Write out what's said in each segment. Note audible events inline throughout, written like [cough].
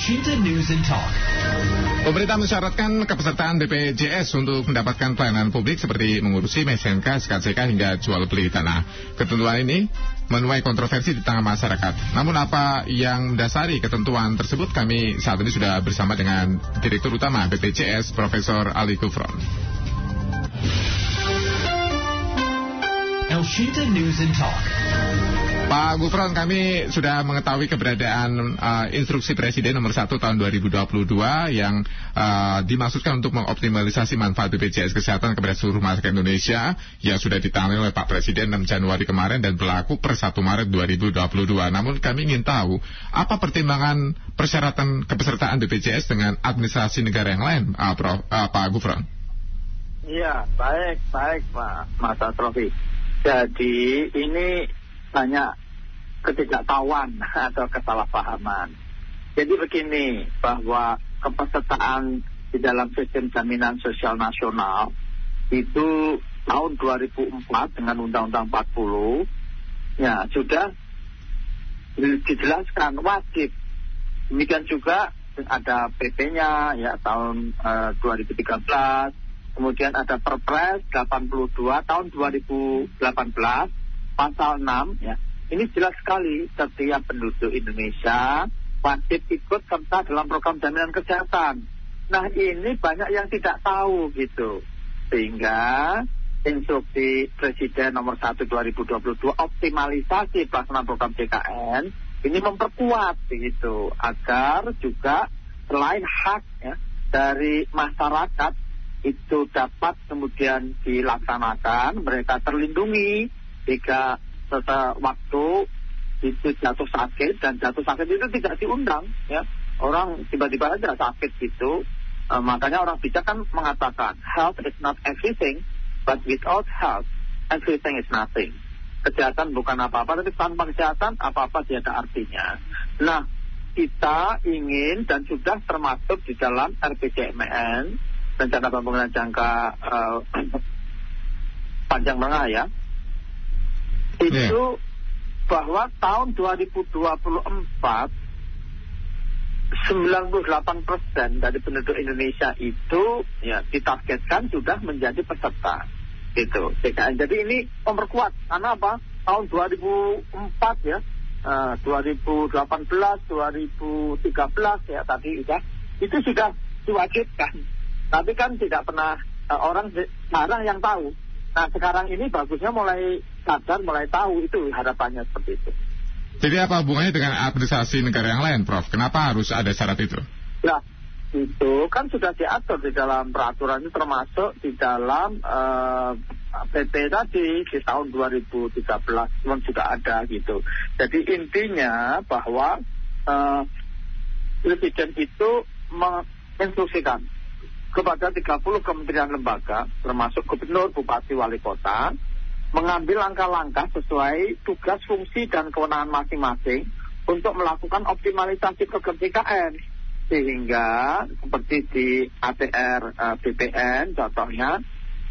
Shinta News and Talk. Pemerintah mensyaratkan kepesertaan BPJS untuk mendapatkan pelayanan publik seperti mengurusi SNK, SKCK hingga jual beli tanah. Ketentuan ini menuai kontroversi di tengah masyarakat. Namun apa yang mendasari ketentuan tersebut kami saat ini sudah bersama dengan Direktur Utama BPJS Profesor Ali Kufron. El Shinta News and Talk. Pak Gufron, kami sudah mengetahui keberadaan uh, instruksi Presiden nomor 1 tahun 2022 yang uh, dimaksudkan untuk mengoptimalisasi manfaat BPJS Kesehatan kepada seluruh masyarakat Indonesia yang sudah ditangani oleh Pak Presiden 6 Januari kemarin dan berlaku per 1 Maret 2022. Namun kami ingin tahu apa pertimbangan persyaratan kepesertaan BPJS dengan administrasi negara yang lain, uh, Prof, uh, Pak Gufron? Iya, baik, baik Pak Mas Atrofi. Jadi ini banyak ketidaktahuan [laughs] atau kesalahpahaman. Jadi begini, bahwa kepesertaan di dalam sistem jaminan sosial nasional itu tahun 2004 dengan Undang-Undang 40 ya sudah dijelaskan wajib. Demikian juga ada PP-nya ya tahun uh, 2013, kemudian ada Perpres 82 tahun 2018 pasal 6 ya. Ini jelas sekali setiap penduduk Indonesia wajib ikut serta dalam program jaminan kesehatan. Nah ini banyak yang tidak tahu gitu. Sehingga instruksi Presiden nomor 1 2022 optimalisasi pelaksanaan program JKN ini memperkuat begitu agar juga selain hak ya, dari masyarakat itu dapat kemudian dilaksanakan mereka terlindungi jika setelah waktu itu jatuh sakit dan jatuh sakit itu tidak diundang ya. Orang tiba-tiba aja sakit gitu. E, makanya orang bijak kan mengatakan health is not everything but without health everything is nothing. Kesehatan bukan apa-apa tapi tanpa kesehatan apa-apa tidak ada artinya. Nah kita ingin dan sudah termasuk di dalam RPJMN rencana pembangunan jangka uh, [clears throat] panjang menengah ya itu yeah. bahwa tahun 2024 98 persen dari penduduk Indonesia itu ya ditargetkan sudah menjadi peserta gitu TKN. Jadi ini memperkuat karena apa? Tahun 2004 ya, uh, 2018, 2013 ya tadi sudah itu sudah diwajibkan. Tapi kan tidak pernah uh, orang sekarang yang tahu. Nah sekarang ini bagusnya mulai sadar, mulai tahu itu harapannya seperti itu. Jadi apa hubungannya dengan administrasi negara yang lain, Prof? Kenapa harus ada syarat itu? Ya, itu kan sudah diatur di dalam peraturan itu termasuk di dalam uh, eh, PP tadi di tahun 2013 memang juga ada gitu. Jadi intinya bahwa uh, presiden itu menginstruksikan kepada 30 kementerian lembaga termasuk gubernur, bupati, wali kota mengambil langkah-langkah sesuai tugas, fungsi, dan kewenangan masing-masing untuk melakukan optimalisasi program JKN. Sehingga seperti di ATR eh, BPN contohnya,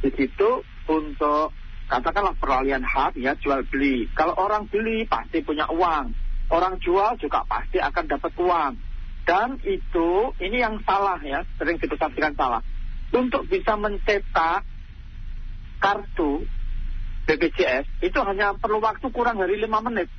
di situ untuk katakanlah peralihan hak ya jual beli. Kalau orang beli pasti punya uang, orang jual juga pasti akan dapat uang. Dan itu ini yang salah ya, sering dipersepsikan salah. Untuk bisa mencetak kartu BPJS itu hanya perlu waktu kurang dari lima menit.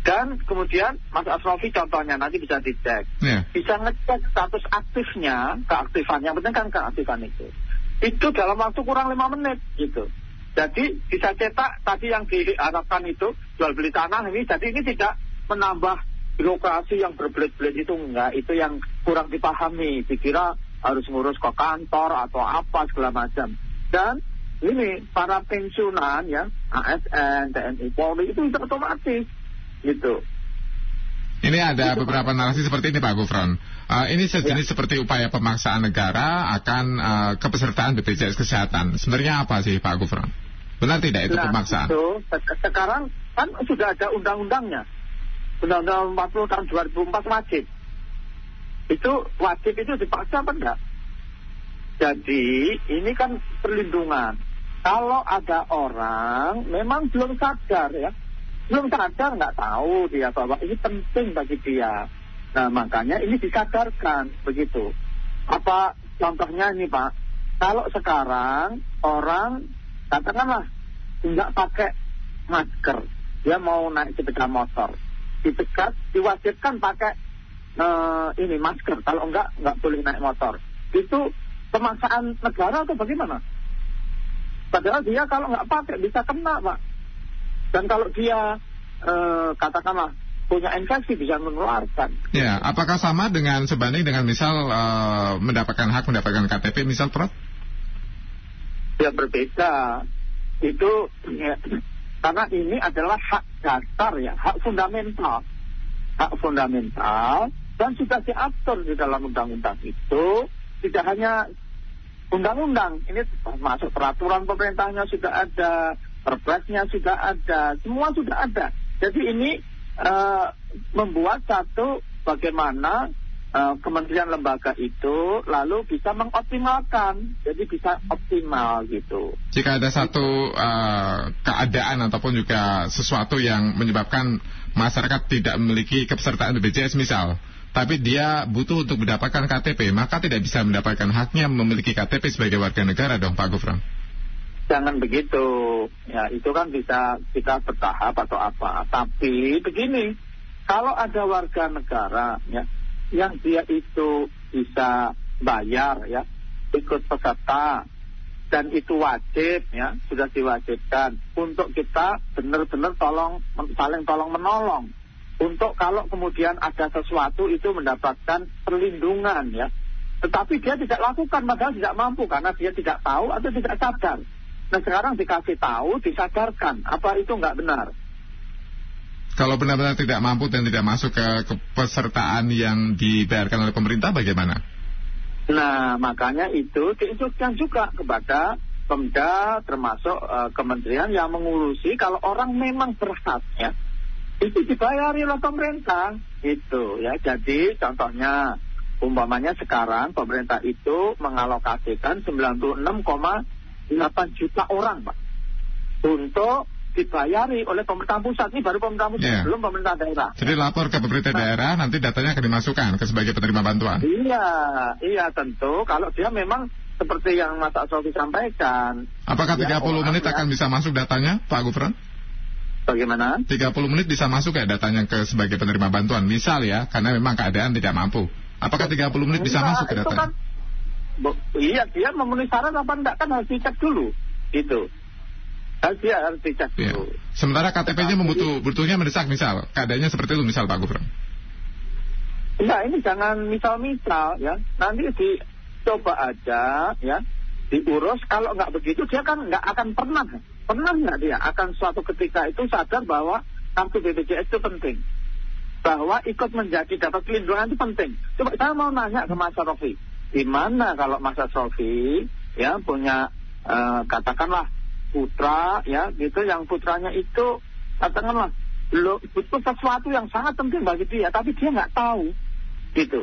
Dan kemudian Mas Asrofi contohnya nanti bisa dicek. Yeah. Bisa ngecek status aktifnya, keaktifan. Yang penting kan keaktifan itu. Itu dalam waktu kurang lima menit gitu. Jadi bisa cetak tadi yang diharapkan itu jual beli tanah ini. Jadi ini tidak menambah birokrasi yang berbelit-belit itu enggak. Itu yang kurang dipahami. Dikira harus ngurus ke kantor atau apa segala macam. Dan ini para pensiunan ya ASN, TNI, Polri itu bisa otomatis gitu. Ini ada itu, beberapa narasi seperti ini Pak Gufron. Uh, ini sejenis ya. seperti upaya pemaksaan negara akan uh, kepesertaan BPJS Kesehatan. Sebenarnya apa sih Pak Gufron? Benar tidak itu nah, pemaksaan? Itu, sekarang kan sudah ada undang-undangnya. Undang-undang 40 tahun 2004 wajib. Itu wajib itu dipaksa apa enggak? Jadi ini kan perlindungan kalau ada orang memang belum sadar ya, belum sadar nggak tahu dia bahwa ini penting bagi dia. Nah makanya ini disadarkan begitu. Apa contohnya ini Pak? Kalau sekarang orang katakanlah nggak pakai masker, dia mau naik sepeda motor, dicegat, diwajibkan pakai eh, ini masker. Kalau enggak nggak boleh naik motor. Itu pemaksaan negara atau bagaimana? Padahal dia kalau nggak pakai bisa kena Pak. Dan kalau dia eh, katakanlah punya infeksi bisa menularkan. Ya, apakah sama dengan sebanding dengan misal eh, mendapatkan hak mendapatkan KTP misal Prof? Ya berbeda. Itu ya, karena ini adalah hak dasar ya, hak fundamental. Hak fundamental dan sudah diatur di dalam undang-undang itu tidak hanya undang-undang ini masuk peraturan pemerintahnya sudah ada perpresnya sudah ada semua sudah ada jadi ini eh, membuat satu bagaimana eh, kementerian lembaga itu lalu bisa mengoptimalkan jadi bisa optimal gitu Jika ada satu eh, keadaan ataupun juga sesuatu yang menyebabkan masyarakat tidak memiliki kepesertaan BPJS misal, tapi dia butuh untuk mendapatkan KTP, maka tidak bisa mendapatkan haknya memiliki KTP sebagai warga negara dong Pak Gufron. Jangan begitu. Ya, itu kan bisa kita bertahap atau apa. Tapi begini, kalau ada warga negara ya yang dia itu bisa bayar ya, ikut peserta dan itu wajib ya, sudah diwajibkan untuk kita benar-benar tolong saling tolong menolong. Untuk kalau kemudian ada sesuatu itu mendapatkan perlindungan ya. Tetapi dia tidak lakukan padahal tidak mampu karena dia tidak tahu atau tidak sadar. Nah sekarang dikasih tahu, disadarkan. Apa itu nggak benar? Kalau benar-benar tidak mampu dan tidak masuk ke kepesertaan yang dibayarkan oleh pemerintah, bagaimana? Nah makanya itu diinstruksikan juga kepada Pemda termasuk eh, kementerian yang mengurusi kalau orang memang berhak ya itu dibayari oleh pemerintah itu ya. Jadi contohnya umpamanya sekarang pemerintah itu mengalokasikan 96,8 juta orang Pak untuk dibayari oleh pemerintah pusat ini baru pemerintah pusat Iya. belum pemerintah daerah. Jadi lapor ke pemerintah daerah, nanti datanya akan dimasukkan ke sebagai penerima bantuan. Iya, iya tentu kalau dia memang seperti yang Mas Asrofi sampaikan. Apakah Ya, 30 orang menit ya. akan bisa masuk datanya, Pak Gufron? Bagaimana? 30 menit bisa masuk ya datanya ke sebagai penerima bantuan. Misal ya, karena memang keadaan tidak mampu. Apakah 30 menit bisa Enggak, masuk ke datanya? kan, iya dia memenuhi syarat apa enggak kan harus dicek dulu. Itu. Harus dia harus dicek Ya. dulu. Sementara KTP-nya membutuh, butuhnya mendesak misal. Keadaannya seperti itu misal Pak Gufron. Enggak, ini jangan misal-misal ya. Nanti dicoba aja ya. Diurus kalau nggak begitu dia kan nggak akan pernah pernah nggak dia akan suatu ketika itu sadar bahwa kartu BPJS itu penting bahwa ikut menjadi dapat pelindungan itu penting. Coba saya mau nanya ke Mas Rofi, di mana kalau Mas Rofi ya punya eh, katakanlah putra ya gitu yang putranya itu katakanlah lo butuh sesuatu yang sangat penting bagi dia tapi dia nggak tahu gitu.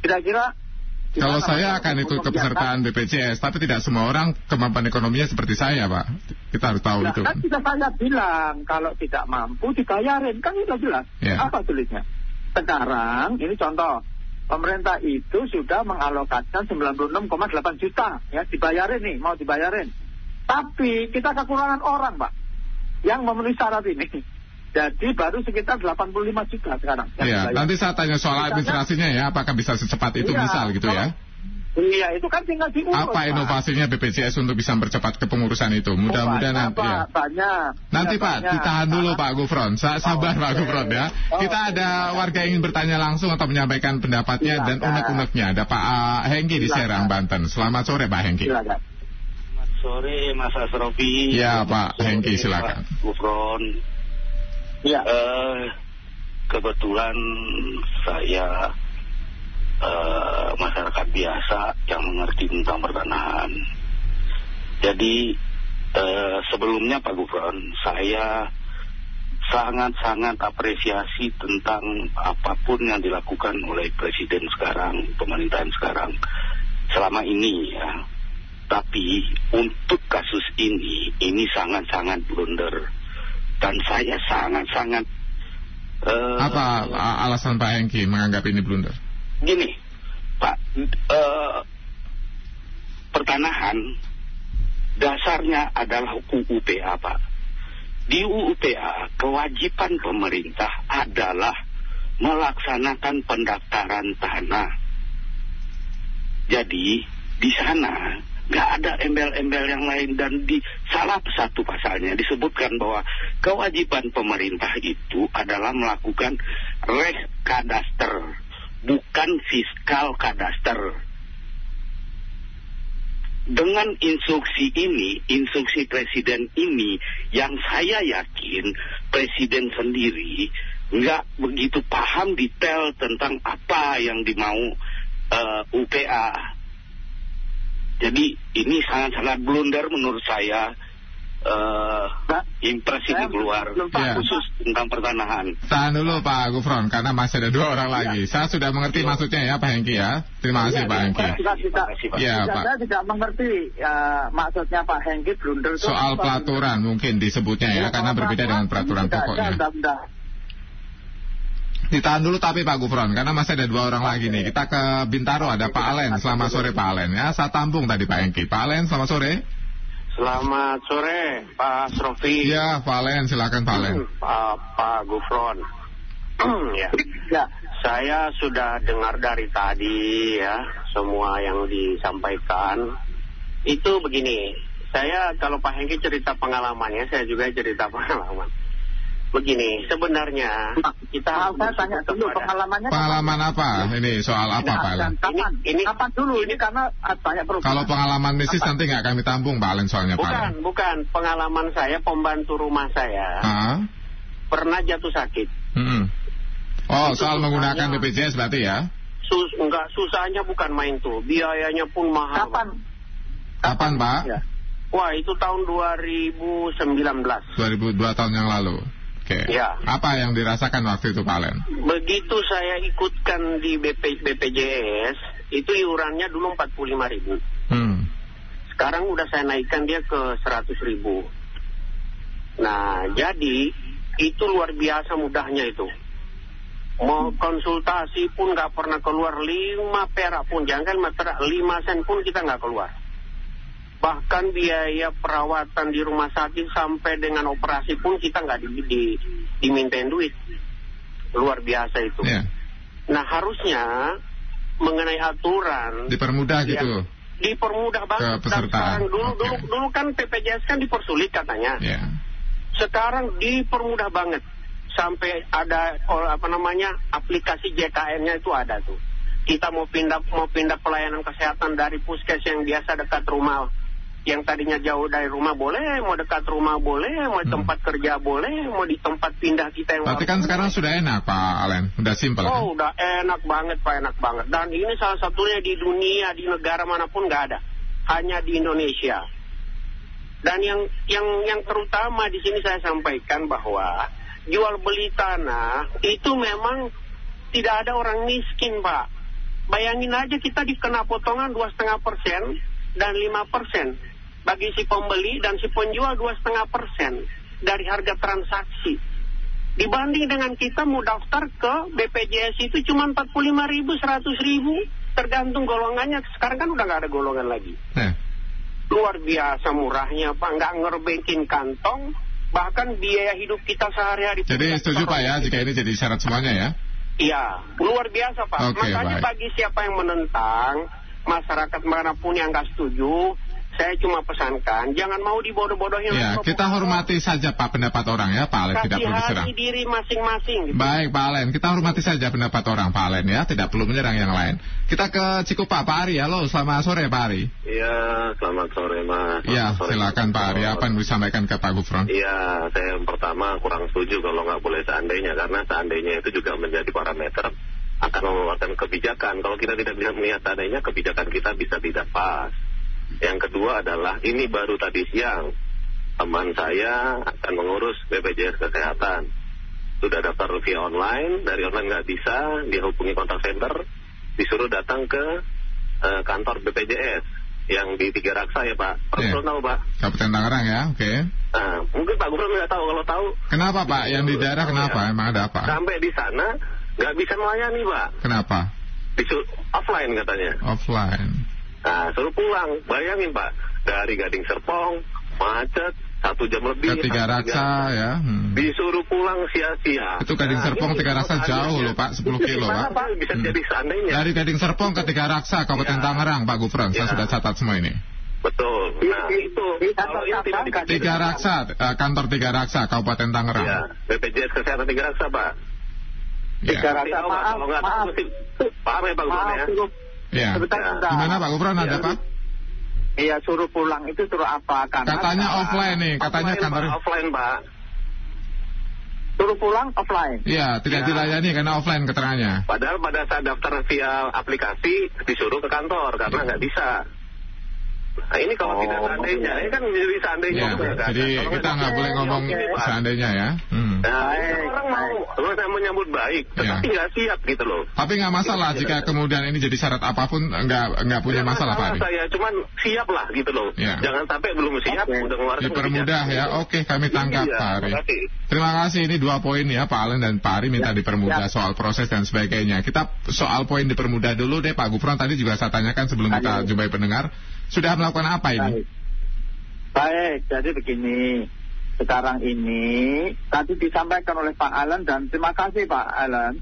Kira-kira Kalau saya akan ikut kepesertaan BPJS, tapi tidak semua orang kemampuan ekonominya seperti saya, Pak. Kita harus tahu Nah, itu. kan sudah saya bilang kalau tidak mampu dibayarin kan sudah jelas. Ya. Apa sulitnya? Sekarang ini contoh pemerintah itu sudah mengalokasikan 96,8 juta ya dibayarin nih mau dibayarin. Tapi kita kekurangan orang pak yang memenuhi syarat ini. [laughs] Jadi baru sekitar 85 juta sekarang. Iya, nanti saya tanya soal Misalnya- administrasinya ya, apakah bisa secepat itu Iya, misal gitu ya? Iya itu kan tinggal diurus. Apa Pak. inovasinya BPJS untuk bisa mempercepat kepengurusan itu? Mudah-mudahan Oh, nanti ya. Banyak. Nanti Ya, Pak, banyak. ditahan dulu Pak Gufron. Sa sabar Oh, Pak. Gufron ya. Oh, Kita ada warga yang ingin bertanya langsung atau menyampaikan pendapatnya dan Silakan. unek-uneknya. Ada Pak uh, Hengki di. Serang, Banten. Selamat sore Pak Hengki. Silakan. Sore Mas Asrofi. Ya, Pak Hengki, silakan. Pak Gufron. Iya. Eh, kebetulan saya eh, masyarakat biasa yang mengerti tentang pertanahan. Jadi eh, sebelumnya Pak Gufron, saya sangat-sangat apresiasi tentang apa pun yang dilakukan oleh Presiden sekarang, pemerintahan sekarang selama ini ya. Tapi untuk kasus ini, ini sangat-sangat blunder. Dan saya sangat-sangat Eh, Apa alasan Pak Hengki menganggap ini blunder? Gini, Pak, eh, pertanahan dasarnya adalah UUPA, Pak. Di UUPA, kewajiban pemerintah adalah melaksanakan pendaftaran tanah. Jadi, di sana nggak ada embel-embel yang lain dan di salah satu pasalnya disebutkan bahwa kewajiban pemerintah itu adalah melakukan res kadaster, bukan fiskal kadaster. Dengan instruksi ini, instruksi presiden ini, yang saya yakin presiden sendiri nggak begitu paham detail tentang apa yang dimau eh, UPA. Jadi ini sangat-sangat blunder menurut saya. eh Pak, impresi saya di luar belum paham, khusus tentang pertanahan. Tahan dulu Pak Gufron, karena masih ada dua orang lagi. Saya sudah mengerti maksudnya ya Pak Hengki ya. Terima kasih Iya, Pak Hengki. Saya tidak, tidak, kasih, Pak. Iya, saya tidak mengerti ya, maksudnya Pak Hengki blunder itu Soal apa. pelaturan mungkin disebutnya ya, karena kalau berbeda dengan peraturan ada pokoknya. Ditahan dulu tapi Pak Gufron, karena masih ada dua orang lagi nih. Kita ke Bintaro, ada Pak Alen. Selamat sore Pak Alen ya. Saya tampung tadi Pak Hengki. Pak Alen, selamat sore. Selamat sore, Pak Srofi. Iya, Pak Alen, silakan Pak Alen. [clears throat] Pak, Pak Gufron. [clears throat] ya. Ya, Saya sudah dengar dari tadi ya semua yang disampaikan. Itu begini, saya kalau Pak Hengki cerita pengalamannya, saya juga cerita [laughs] pengalaman. Begini, sebenarnya kita Maaf, saya tanya dulu kepada- pengalamannya. Pengalaman apa? Ini soal apa Pak Alen? Kapan? Ini- ini- kapan dulu ini karena banyak perubahan. Kalau pengalaman bisnis nanti nggak kami tampung Pak Alen soalnya Pak Bukan, Alen. bukan. Pengalaman saya, pembantu rumah saya Ah, pernah jatuh sakit. mm-mm. Oh, Itu soal menggunakan. BPJS berarti ya? Sus, enggak susahnya bukan main tuh, biayanya pun mahal. kapan? Kapan Pak? Ya. Wah itu tahun 2019. 2002 tahun yang lalu. Oke. Ya. Apa yang dirasakan waktu itu Pak Alen? Begitu saya ikutkan di BP, BPJS, itu iurannya dulu 45 ribu. Hmm. Sekarang udah saya naikkan dia ke 100 ribu. Nah, jadi itu luar biasa mudahnya itu. Mau konsultasi pun nggak pernah keluar 5 perak pun, jangan perak 5 sen pun kita nggak keluar. Bahkan biaya perawatan di rumah sakit sampai dengan operasi pun kita nggak di, di, dimintain duit. Luar biasa itu. Ya. Nah harusnya mengenai aturan Dipermudah Ya. gitu. dipermudah banget. Sekarang dulu Oke. dulu dulu kan PPJS kan dipersulit katanya. Ya. Sekarang dipermudah banget sampai ada oh, apa namanya aplikasi JKN-nya itu ada tuh. Kita mau pindah mau pindah pelayanan kesehatan dari puskes yang biasa dekat rumah yang tadinya jauh dari rumah boleh, mau dekat rumah boleh, mau Hmm. tempat kerja boleh, mau di tempat pindah kita yang baru kan sekarang sudah enak Pak Alen, udah simpel kan? Oh, udah enak banget, Pak, enak banget. Dan ini salah satunya di dunia, di negara mana pun nggak ada. Hanya di Indonesia. Dan yang yang yang terutama di sini saya sampaikan bahwa jual beli tanah itu memang tidak ada orang miskin, Pak. Bayangin aja kita dikena potongan dua setengah persen dan lima persen bagi si pembeli dan si penjual dua setengah persen dari harga transaksi. Dibanding dengan kita mau daftar ke BPJS itu cuma 45 ribu, 100 ribu, tergantung golongannya. Sekarang kan udah nggak ada golongan lagi. Ya. Luar biasa murahnya, Pak. Nggak ngerbekin kantong, bahkan biaya hidup kita sehari-hari. Jadi setuju Pak ya jika ini jadi syarat semuanya ya? Iya, luar biasa Pak. Oke, Makanya baik. bagi siapa yang menentang, masyarakat mana pun yang nggak setuju, saya cuma pesankan, jangan mau dibodoh-bodohin. Ya, kita pokok- hormati saja Pak pendapat orang ya, Pak Alen tidak perlu diserang. Diri masing-masing. Gitu. Baik Pak Alen, kita hormati saja pendapat orang Pak Alen ya, tidak perlu menyerang yang lain. Kita ke Cikupa, Pak Ari, halo, selamat sore Pak Ari. Iya, selamat sore Mas. Ya, sore, silakan. Pak Ari, apa yang bisa disampaikan ke Pak Gufron? Iya, saya yang pertama kurang setuju kalau nggak boleh seandainya, karena seandainya itu juga menjadi parameter akan mengeluarkan kebijakan. Kalau kita tidak bisa melihat seandainya, kebijakan kita bisa tidak pas. Yang kedua adalah, ini baru tadi siang, teman saya akan mengurus BPJS Kesehatan. Sudah daftar via online, dari online nggak bisa, dia hubungi kontak center, disuruh datang ke eh, kantor BPJS. yang di Tiga Raksa ya Pak. Pak Iya. Gufron tahu Pak. Kabupaten Tangerang ya, oke. Nah, mungkin Pak Gufron nggak tahu. Kalau tahu Kenapa Pak? Yang di daerah kenapa? Emang ada apa? sampai di sana nggak bisa melayani Pak. Kenapa? Disuruh offline katanya. Offline. Nah, suruh pulang. Bayangin Pak, dari Gading Serpong, macet, satu jam lebih. Ke Tiga Raksa ya. Hmm. Disuruh pulang sia-sia. Itu Gading Nah, Serpong, ini Tiga Raksa jauh loh, Pak, 10 kilo, Gimana, Pak. Bisa Hmm. jadi seandainya. Dari Gading Serpong ke Tiga Raksa, Kabupaten Ya. Tangerang, Pak Gufron. Saya Ya. sudah catat semua ini. Betul. Nah, Di- itu. Kalau tidak cabang, dikasih Tiga Raksa, eh, kantor Tiga Raksa, Kabupaten Tangerang. Ya, BPJS Kesehatan Tiga Raksa, Pak. Ya. Tiga Raksa, tahu, Pak. maaf, maaf. paham ya, Pak Gufron Maaf, ya? Ya. sebentar, Ya. sebentar. Gimana Pak Gufron ada Ya. Pak? Iya, suruh pulang itu suruh apa? Karena Katanya offline nih, katanya Offline, kantor. Pak. Offline, Pak. Suruh pulang offline. Iya, tidak Ya. dilayani karena offline keterangannya. Padahal pada saat daftar via aplikasi disuruh ke kantor karena nggak bisa. Nah ini kalau Oh. tidak seandainya, ini kan jadi seandainya Ya, kan. jadi Kalau kita nggak boleh ngomong Pak. seandainya ya. Hmm. Nah, itu orang mau, terus saya menyambut baik, tetapi Ya. nggak siap gitu loh. Tapi nggak masalah jika kemudian ini jadi syarat apa pun nggak nggak punya Nggak masalah Pak Ari. saya, cuman siap lah gitu loh. Ya. Jangan sampai belum siap Oke. udah ngeluarin Dipermudah ya. Oke, kami tangkap Iya, Pak Ari. terima kasih. Ini dua poin ya Pak Alen dan Pak Ari minta Ya, dipermudah ya. soal proses dan sebagainya. Kita soal poin dipermudah dulu deh Pak Gufron tadi juga saya tanyakan sebelum kita Ayo. jumpai pendengar sudah melakukan apa ini? Baik. Jadi begini. Sekarang ini tadi disampaikan oleh Pak Alan dan terima kasih Pak Alan.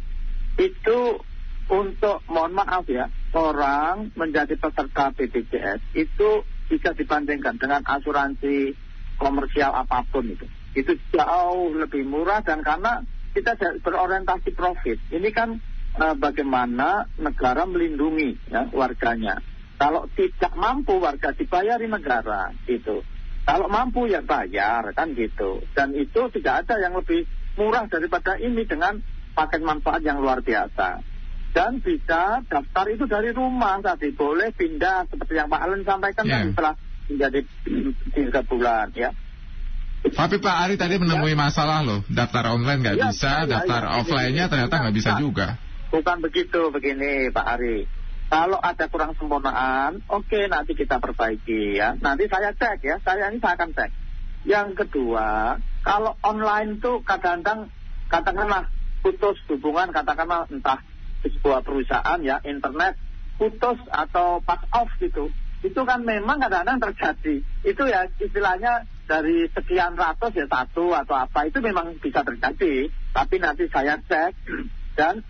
Itu untuk mohon maaf ya, orang menjadi peserta BPJS itu bisa dibandingkan dengan asuransi komersial apa pun itu. Itu jauh lebih murah dan karena kita berorientasi profit. Ini kan eh, bagaimana negara melindungi ya, warganya. Kalau tidak mampu warga dibayari negara gitu. Kalau mampu ya bayar kan gitu. Dan itu tidak ada yang lebih murah daripada ini dengan paket manfaat yang luar biasa. Dan bisa daftar itu dari rumah tadi boleh pindah seperti yang Pak Allen sampaikan Ya. tadi setelah menjadi tiga bulan ya. Tapi Pak Ari tadi menemui masalah loh, daftar online nggak Ya, bisa, ya, daftar ya, offline-nya ini- ternyata nggak bisa juga. Bukan begitu begini Pak Ari. Kalau ada kurang sempurnaan, oke nanti kita perbaiki ya. Nanti saya cek ya, saya ini saya akan cek. Yang kedua, kalau online tuh kadang-kadang katakanlah putus hubungan, katakanlah entah sebuah perusahaan ya, internet putus atau pass off gitu. Itu kan memang kadang-kadang terjadi. Itu ya istilahnya dari sekian ratus ya satu atau apa itu memang bisa terjadi. Tapi nanti saya cek [clears throat] dan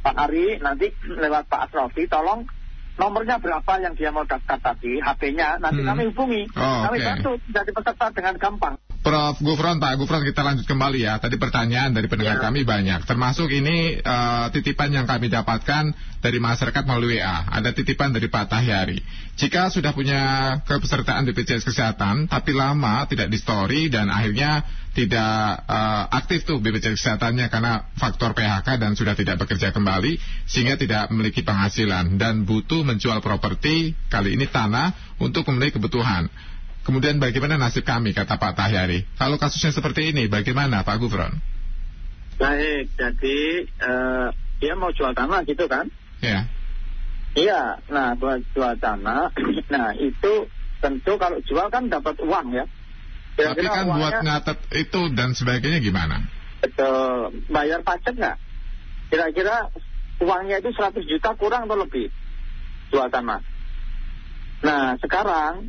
Pak Ari nanti lewat Pak Asrofi tolong nomornya berapa yang dia mau daftar tadi HP-nya nanti Hmm. kami hubungi Oh, kami oke. bantu jadi peserta dengan gampang Prof. Gufron, Pak Gufron kita lanjut kembali ya. Tadi pertanyaan dari pendengar Ya. kami banyak. Termasuk ini eh, titipan yang kami dapatkan dari masyarakat melalui WA. Ada titipan dari Pak Tahyari. Jika sudah punya kepesertaan BPJS Kesehatan, tapi lama tidak di story dan akhirnya tidak eh, aktif tuh BPJS Kesehatannya karena faktor PHK dan sudah tidak bekerja kembali, sehingga tidak memiliki penghasilan dan butuh menjual properti, kali ini tanah, untuk memenuhi kebutuhan. Kemudian bagaimana nasib kami, kata Pak Tahyari. Kalau kasusnya seperti ini, bagaimana Pak Gufron? baik jadi eh, dia mau jual tanah gitu kan Ya, iya nah buat jual tanah [clears throat] nah itu tentu kalau jual kan dapat uang ya tapi Kira-kira kan uangnya- buat nyatet itu dan sebagainya gimana? Betul. Bayar pajak nggak? Kira-kira uangnya itu 100 juta kurang atau lebih? Jual tanah. Nah, sekarang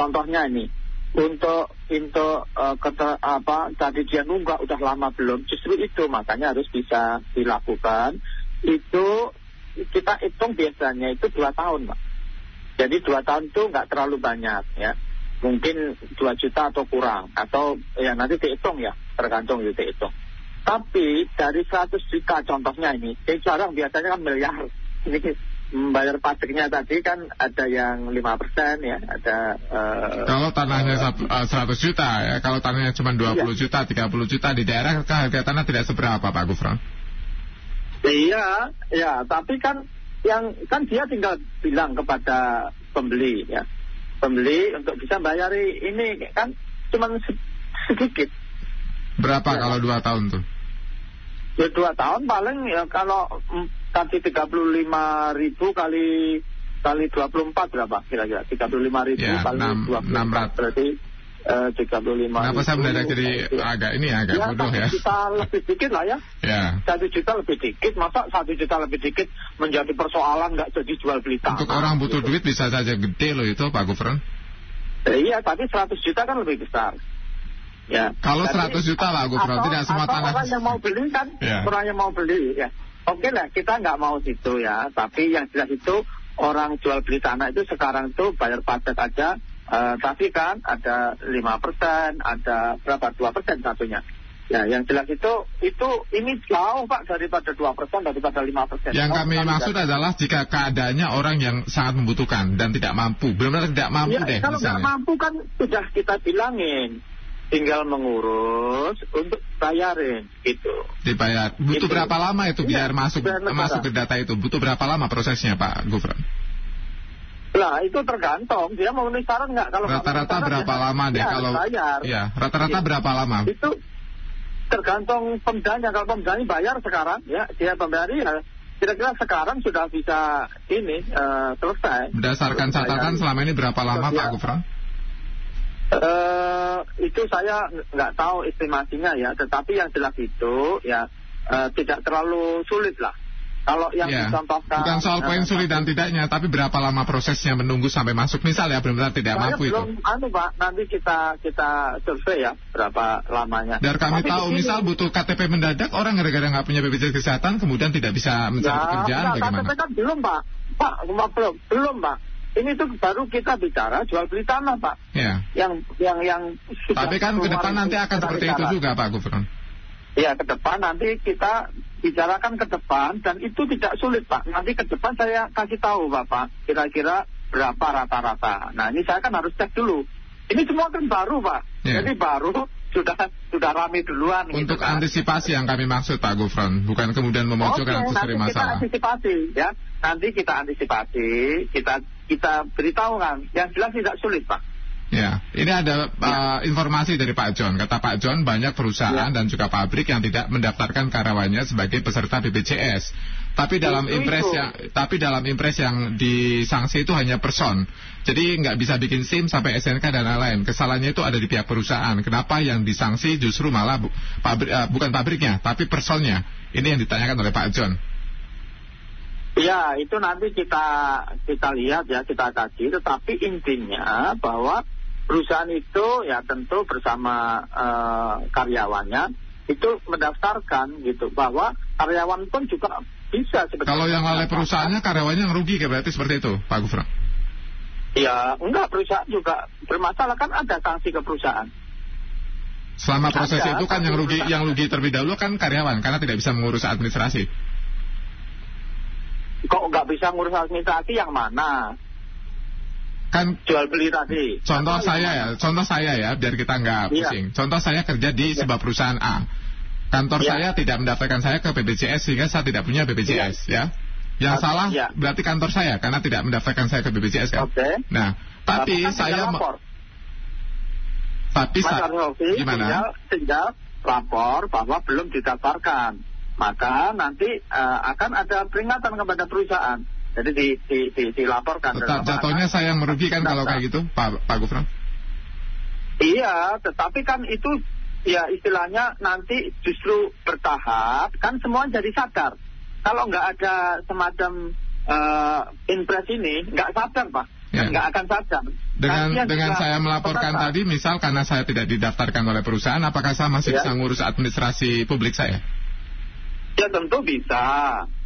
contohnya ini. Untuk untuk eh, kete- apa tadi dia nunggak udah lama belum justru itu makanya harus bisa dilakukan. Itu kita hitung biasanya itu dua tahun pak. Jadi dua tahun itu nggak terlalu banyak ya. Mungkin 2 juta atau kurang atau ya nanti dihitung ya. Tergantung itu dihitung. Tapi dari 100 juta contohnya ini yang jarang biasanya kan miliar [laughs] membayar pajaknya tadi kan ada yang 5% ya ada eh, Kalau tanahnya 100 juta ya, kalau tanahnya cuma 20 Iya. juta, 30 juta di daerah kan harga tanah tidak seberapa Pak Gufron. Iya, ya, tapi kan yang kan dia tinggal bilang kepada pembeli ya. Pembeli untuk bisa bayari ini kan cuma se- sedikit. Berapa Ya. kalau dua tahun tuh? Ya, dua tahun paling ya kalau tadi 35 ribu kali kali 24 berapa kira-kira? 35 ribu Ya, kali enam- 24 enam rat- berarti eh, 35 Kenapa saya mendadak jadi agak ini ya, agak ya, bodoh satu ya? juta lebih dikit lah ya. Ya. Satu juta lebih dikit, masa satu juta lebih dikit menjadi persoalan nggak jadi jual beli tanah. Untuk orang butuh gitu. duit bisa saja gede loh itu Pak Gufron. Eh, iya, tapi 100 juta kan lebih besar. Ya. Kalau Jadi, 100 juta lah, atau- tidak semua atau tanah. orang yang mau beli kan, Ya. orang yang mau beli ya. Oke lah, kita nggak mau situ ya. Tapi yang jelas itu orang jual beli tanah itu sekarang itu bayar pajak aja. eh, tapi kan ada lima persen, ada berapa dua persen satunya. Ya, yang jelas itu itu ini jauh pak daripada dua persen daripada lima persen. Yang Oh, kami maksud tidak. adalah jika keadaannya orang yang sangat membutuhkan dan tidak mampu, benar-benar tidak mampu Ya, deh kalau nggak misalnya. mampu kan sudah kita bilangin, tinggal mengurus untuk bayarin gitu. Dibayar. Butuh Itu. berapa lama itu Iya, biar masuk masuk ke data itu? Butuh berapa lama prosesnya Pak Gufron? Lah itu tergantung dia mau memenuhi syarat nggak kalau Rata-rata berapa syarat, lama ya, deh ya, kalau bayar. ya rata-rata Iya. berapa lama? Itu tergantung pemdanya kalau pemdanya bayar sekarang ya dia pembayar ya kira-kira sekarang sudah bisa ini eh, selesai. Berdasarkan catatan selama ini berapa lama. Pak Gufron? Eh, itu saya nggak tahu estimasinya ya, tetapi yang jelas itu ya eh, tidak terlalu sulit lah. Kalau yang Ya. dicontohkan Bukan soal poin eh, sulit dan tidaknya, tapi berapa lama prosesnya menunggu sampai masuk. Misal ya benar-benar tidak saya mampu itu. belum anu Pak, nanti kita kita survei ya berapa lamanya. Biar kami Tapi tahu, begini, misal butuh KTP mendadak, orang gara-gara nggak punya BPJS Kesehatan, kemudian tidak bisa mencari ya, pekerjaan, enggak, bagaimana? KTP kan belum Pak. Pak, belum, belum Pak. Ini tuh baru kita bicara jual beli tanah Pak. Ya. Yang yang yang Tapi kan ke depan nanti akan seperti itu juga, Pak Gufron. Ya ke depan nanti kita bicarakan ke depan dan itu tidak sulit Pak. Nanti ke depan saya kasih tahu Bapak kira-kira berapa rata-rata. Nah ini saya kan harus cek dulu. Ini semua kan baru Pak. Ya. Jadi baru sudah sudah rame duluan. gitu, Untuk kan. antisipasi yang kami maksud, Pak Gufron, bukan kemudian memunculkan sering nanti kita antisipasi ya. Nanti kita antisipasi, kita kita beritahu kan. Yang jelas tidak sulit Pak. Ya, ini ada uh, informasi dari Pak John. Kata Pak John, banyak perusahaan Ya. dan juga pabrik yang tidak mendaftarkan karyawannya sebagai peserta BPJS. Tapi dalam Itu- impres itu. yang tapi dalam impres yang disanksi itu hanya person. Jadi nggak bisa bikin SIM sampai SNK dan lain-lain. Kesalahannya itu ada di pihak perusahaan. Kenapa yang disanksi justru malah bu- pabrik, uh, bukan pabriknya, tapi personnya. Ini yang ditanyakan oleh Pak John. Ya, itu nanti kita kita lihat ya, kita kaji. Tetapi intinya bahwa perusahaan itu ya tentu bersama eh, karyawannya itu mendaftarkan gitu bahwa karyawan pun juga bisa sebetulnya. Kalau yang oleh perusahaannya karyawannya yang rugi kayak berarti seperti itu, Pak Gufron. Ya, enggak perusahaan juga bermasalah kan ada sanksi ke perusahaan. Selama proses Ada, itu kan yang rugi perusahaan. yang rugi terlebih dahulu kan karyawan karena tidak bisa mengurus administrasi. Kok nggak bisa ngurus administrasi yang mana? Kan Jual beli tadi. contoh Apa saya ya, contoh saya ya biar kita nggak Iya. pusing. Contoh saya kerja di sebuah perusahaan A. Kantor Iya. saya tidak mendaftarkan saya ke BPJS sehingga saya tidak punya BPJS ya. Yang Oke, salah iya. berarti kantor saya karena tidak mendaftarkan saya ke BPJS kan. Oke. Nah, tapi kan saya tapi Mas sa- Arnovi gimana? tinggal, tinggal lapor bahwa belum didaftarkan. Maka nanti eh, akan ada peringatan kepada perusahaan. Jadi di, di, di, dilaporkan. Tetap jatuhnya saya yang merugikan kalau kayak gitu, Pak Pak Gufron. Iya, tetapi kan itu ya istilahnya nanti justru bertahap kan semua jadi sadar. Kalau nggak ada semacam eh, impres ini nggak sadar pak, Ya. nggak akan sadar. Dengan dengan saya melaporkan peserta. tadi, misal karena saya tidak didaftarkan oleh perusahaan, apakah saya masih Ya. bisa ngurus administrasi publik saya? Ya tentu bisa,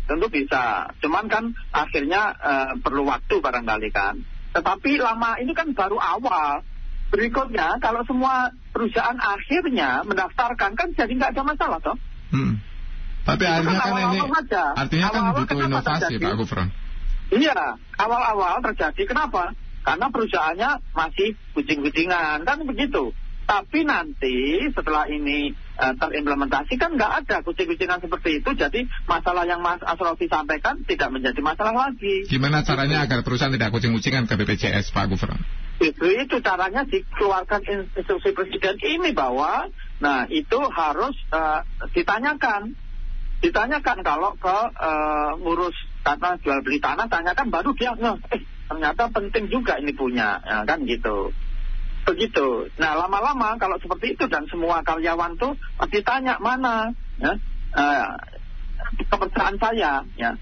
tentu bisa. Cuman kan akhirnya eh, perlu waktu barangkali kan. Tetapi lama ini kan baru awal. Berikutnya kalau semua perusahaan akhirnya mendaftarkan kan jadi nggak ada masalah toh. Hmm. Tapi Itu artinya kan kan ini, awal-awal saja. artinya kan Awal-awal butuh kenapa inovasi, terjadi? Pak Gufron. Iya, awal-awal terjadi kenapa? Karena perusahaannya masih kucing-kucingan, kan begitu. Tapi nanti setelah ini eh, terimplementasi kan nggak ada kucing-kucingan seperti itu, jadi masalah yang Mas Asrofi sampaikan tidak menjadi masalah lagi. Gimana caranya agar perusahaan tidak kucing-kucingan ke BPJS, Pak Gufron? Itu, itu caranya dikeluarkan instruksi presiden ini bahwa, nah itu harus eh, ditanyakan, ditanyakan kalau ke eh, ngurus karena jual beli tanah tanyakan baru dia eh ternyata penting juga ini punya ya, kan gitu begitu nah lama-lama kalau seperti itu dan semua karyawan tuh pasti tanya mana ya eh, kepercayaan saya ya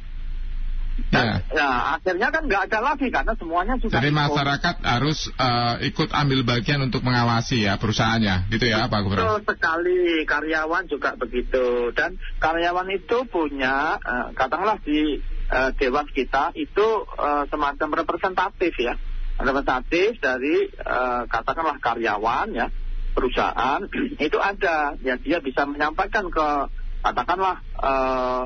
dan, Ya. ya akhirnya kan nggak ada lagi karena semuanya sudah Jadi ikut. masyarakat harus eh, ikut ambil bagian untuk mengawasi ya perusahaannya, gitu ya Pak Gubernur. Betul sekali, karyawan juga begitu. Dan karyawan itu punya, eh, katakanlah di eh, dewan kita itu eh, semacam representatif ya, representatif dari eh, katakanlah karyawan ya, perusahaan [clears throat] itu ada, ya dia bisa menyampaikan ke katakanlah eh,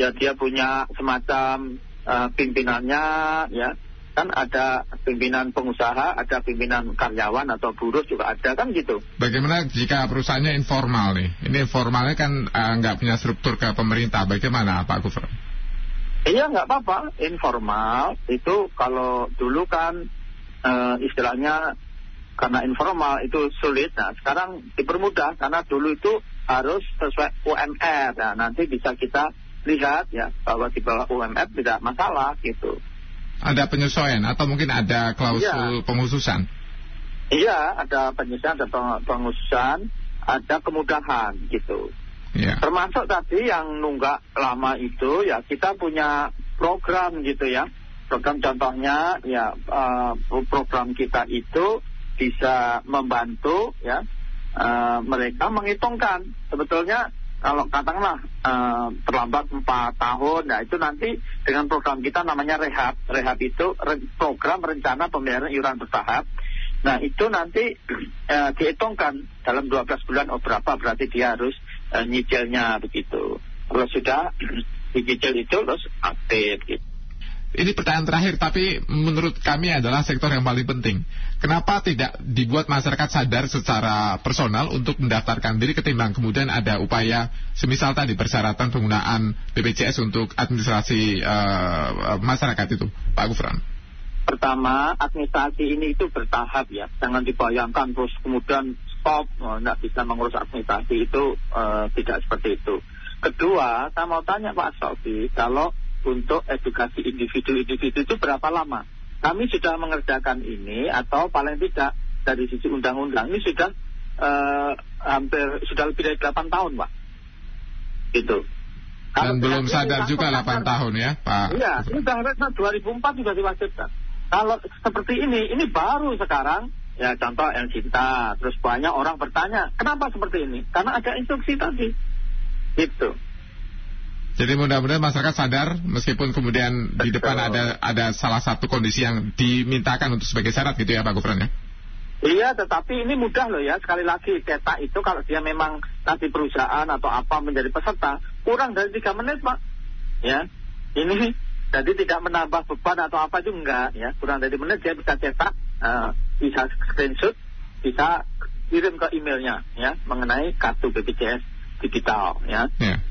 ya dia punya semacam eh, pimpinannya ya kan ada pimpinan pengusaha, ada pimpinan karyawan atau buruh juga ada kan gitu. Bagaimana jika perusahaannya informal nih? Ini informalnya kan nggak punya struktur ke pemerintah. Bagaimana Pak Gubernur? Iya nggak apa-apa, informal itu kalau dulu kan eh, istilahnya karena informal itu sulit. Nah sekarang dipermudah karena dulu itu harus sesuai UMR. Nah nanti bisa kita lihat ya bahwa di bawah UMR tidak masalah gitu. Ada penyesuaian atau mungkin ada klausul Iya. penghususan? Iya ada penyesuaian, ada peng- pengususan, ada kemudahan gitu. Ya. Termasuk tadi yang nunggak lama itu ya kita punya program gitu ya. Program contohnya ya eh, program kita itu bisa membantu ya eh, mereka menghitungkan sebetulnya kalau katakanlah eh, terlambat empat tahun, nah itu nanti dengan program kita namanya rehab. Rehab itu re- program rencana pembayaran iuran bertahap. Nah itu nanti eh, dihitungkan dalam 12 bulan oh berapa berarti dia harus eh, nyicilnya begitu. Kalau sudah [clears throat] dicicil itu terus aktif gitu. Ini pertanyaan terakhir, tapi menurut kami adalah sektor yang paling penting. Kenapa tidak dibuat masyarakat sadar secara personal untuk mendaftarkan diri ketimbang kemudian ada upaya semisal tadi persyaratan penggunaan BPJS untuk administrasi eh, masyarakat itu, Pak Gufron? Pertama, administrasi ini itu bertahap ya. Jangan dibayangkan terus kemudian stop, oh, nggak bisa mengurus administrasi itu eh, tidak seperti itu. Kedua, saya mau tanya Pak Sofi, kalau untuk edukasi individu-individu itu berapa lama? Kami sudah mengerjakan ini atau paling tidak dari sisi undang-undang ini sudah eh, hampir sudah lebih dari 8 tahun, Pak. Kalau Dan belum sadar juga sadar. 8 tahun ya, Pak. Iya, ini sudah harusnya 2004 sudah diwajibkan. Kalau seperti ini, ini baru sekarang. Ya contoh yang cinta, terus banyak orang bertanya, kenapa seperti ini? Karena ada instruksi tadi. Gitu. Jadi mudah-mudahan masyarakat sadar meskipun kemudian di depan ada ada salah satu kondisi yang dimintakan untuk sebagai syarat gitu ya Pak Gufron ya. Iya, tetapi ini mudah loh ya. Sekali lagi, cetak itu kalau dia memang nanti perusahaan atau apa menjadi peserta, kurang dari tiga menit, Pak. Ya, ini jadi tidak menambah beban atau apa juga enggak ya. Kurang dari menit dia bisa cetak, eh, bisa screenshot, bisa kirim ke emailnya ya mengenai kartu BPJS digital ya. Ya.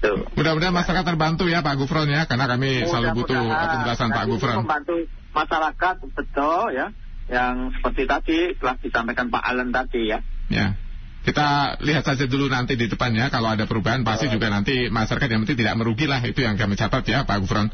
Tuh. Mudah-mudahan masyarakat terbantu ya Pak Gufron ya karena kami selalu butuh penjelasan Pak Gufron. membantu masyarakat betul ya yang seperti tadi telah disampaikan Pak Allen tadi ya. Ya. Kita lihat saja dulu nanti di depannya kalau ada perubahan pasti juga nanti masyarakat yang penting tidak merugi lah itu yang kami catat ya Pak Gufron.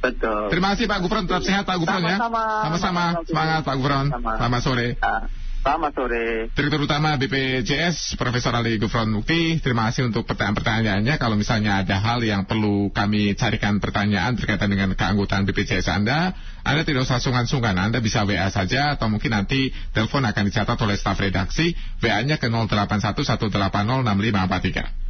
Betul. Terima kasih Pak Gufron tetap sehat Pak Gufron ya. Sama-sama. Sama-sama. Sama-sama. Semangat Pak Gufron. Selamat sore. Ah, selamat sore. Direktur Utama BPJS Profesor Ali Gufron Mukti terima kasih untuk pertanyaan-pertanyaannya. Kalau misalnya ada hal yang perlu kami carikan pertanyaan berkaitan dengan keanggotaan BPJS Anda Anda tidak usah sungkan-sungkan. Anda bisa WA saja atau mungkin nanti telepon akan dicatat oleh staf redaksi. WA-nya ke 0811806543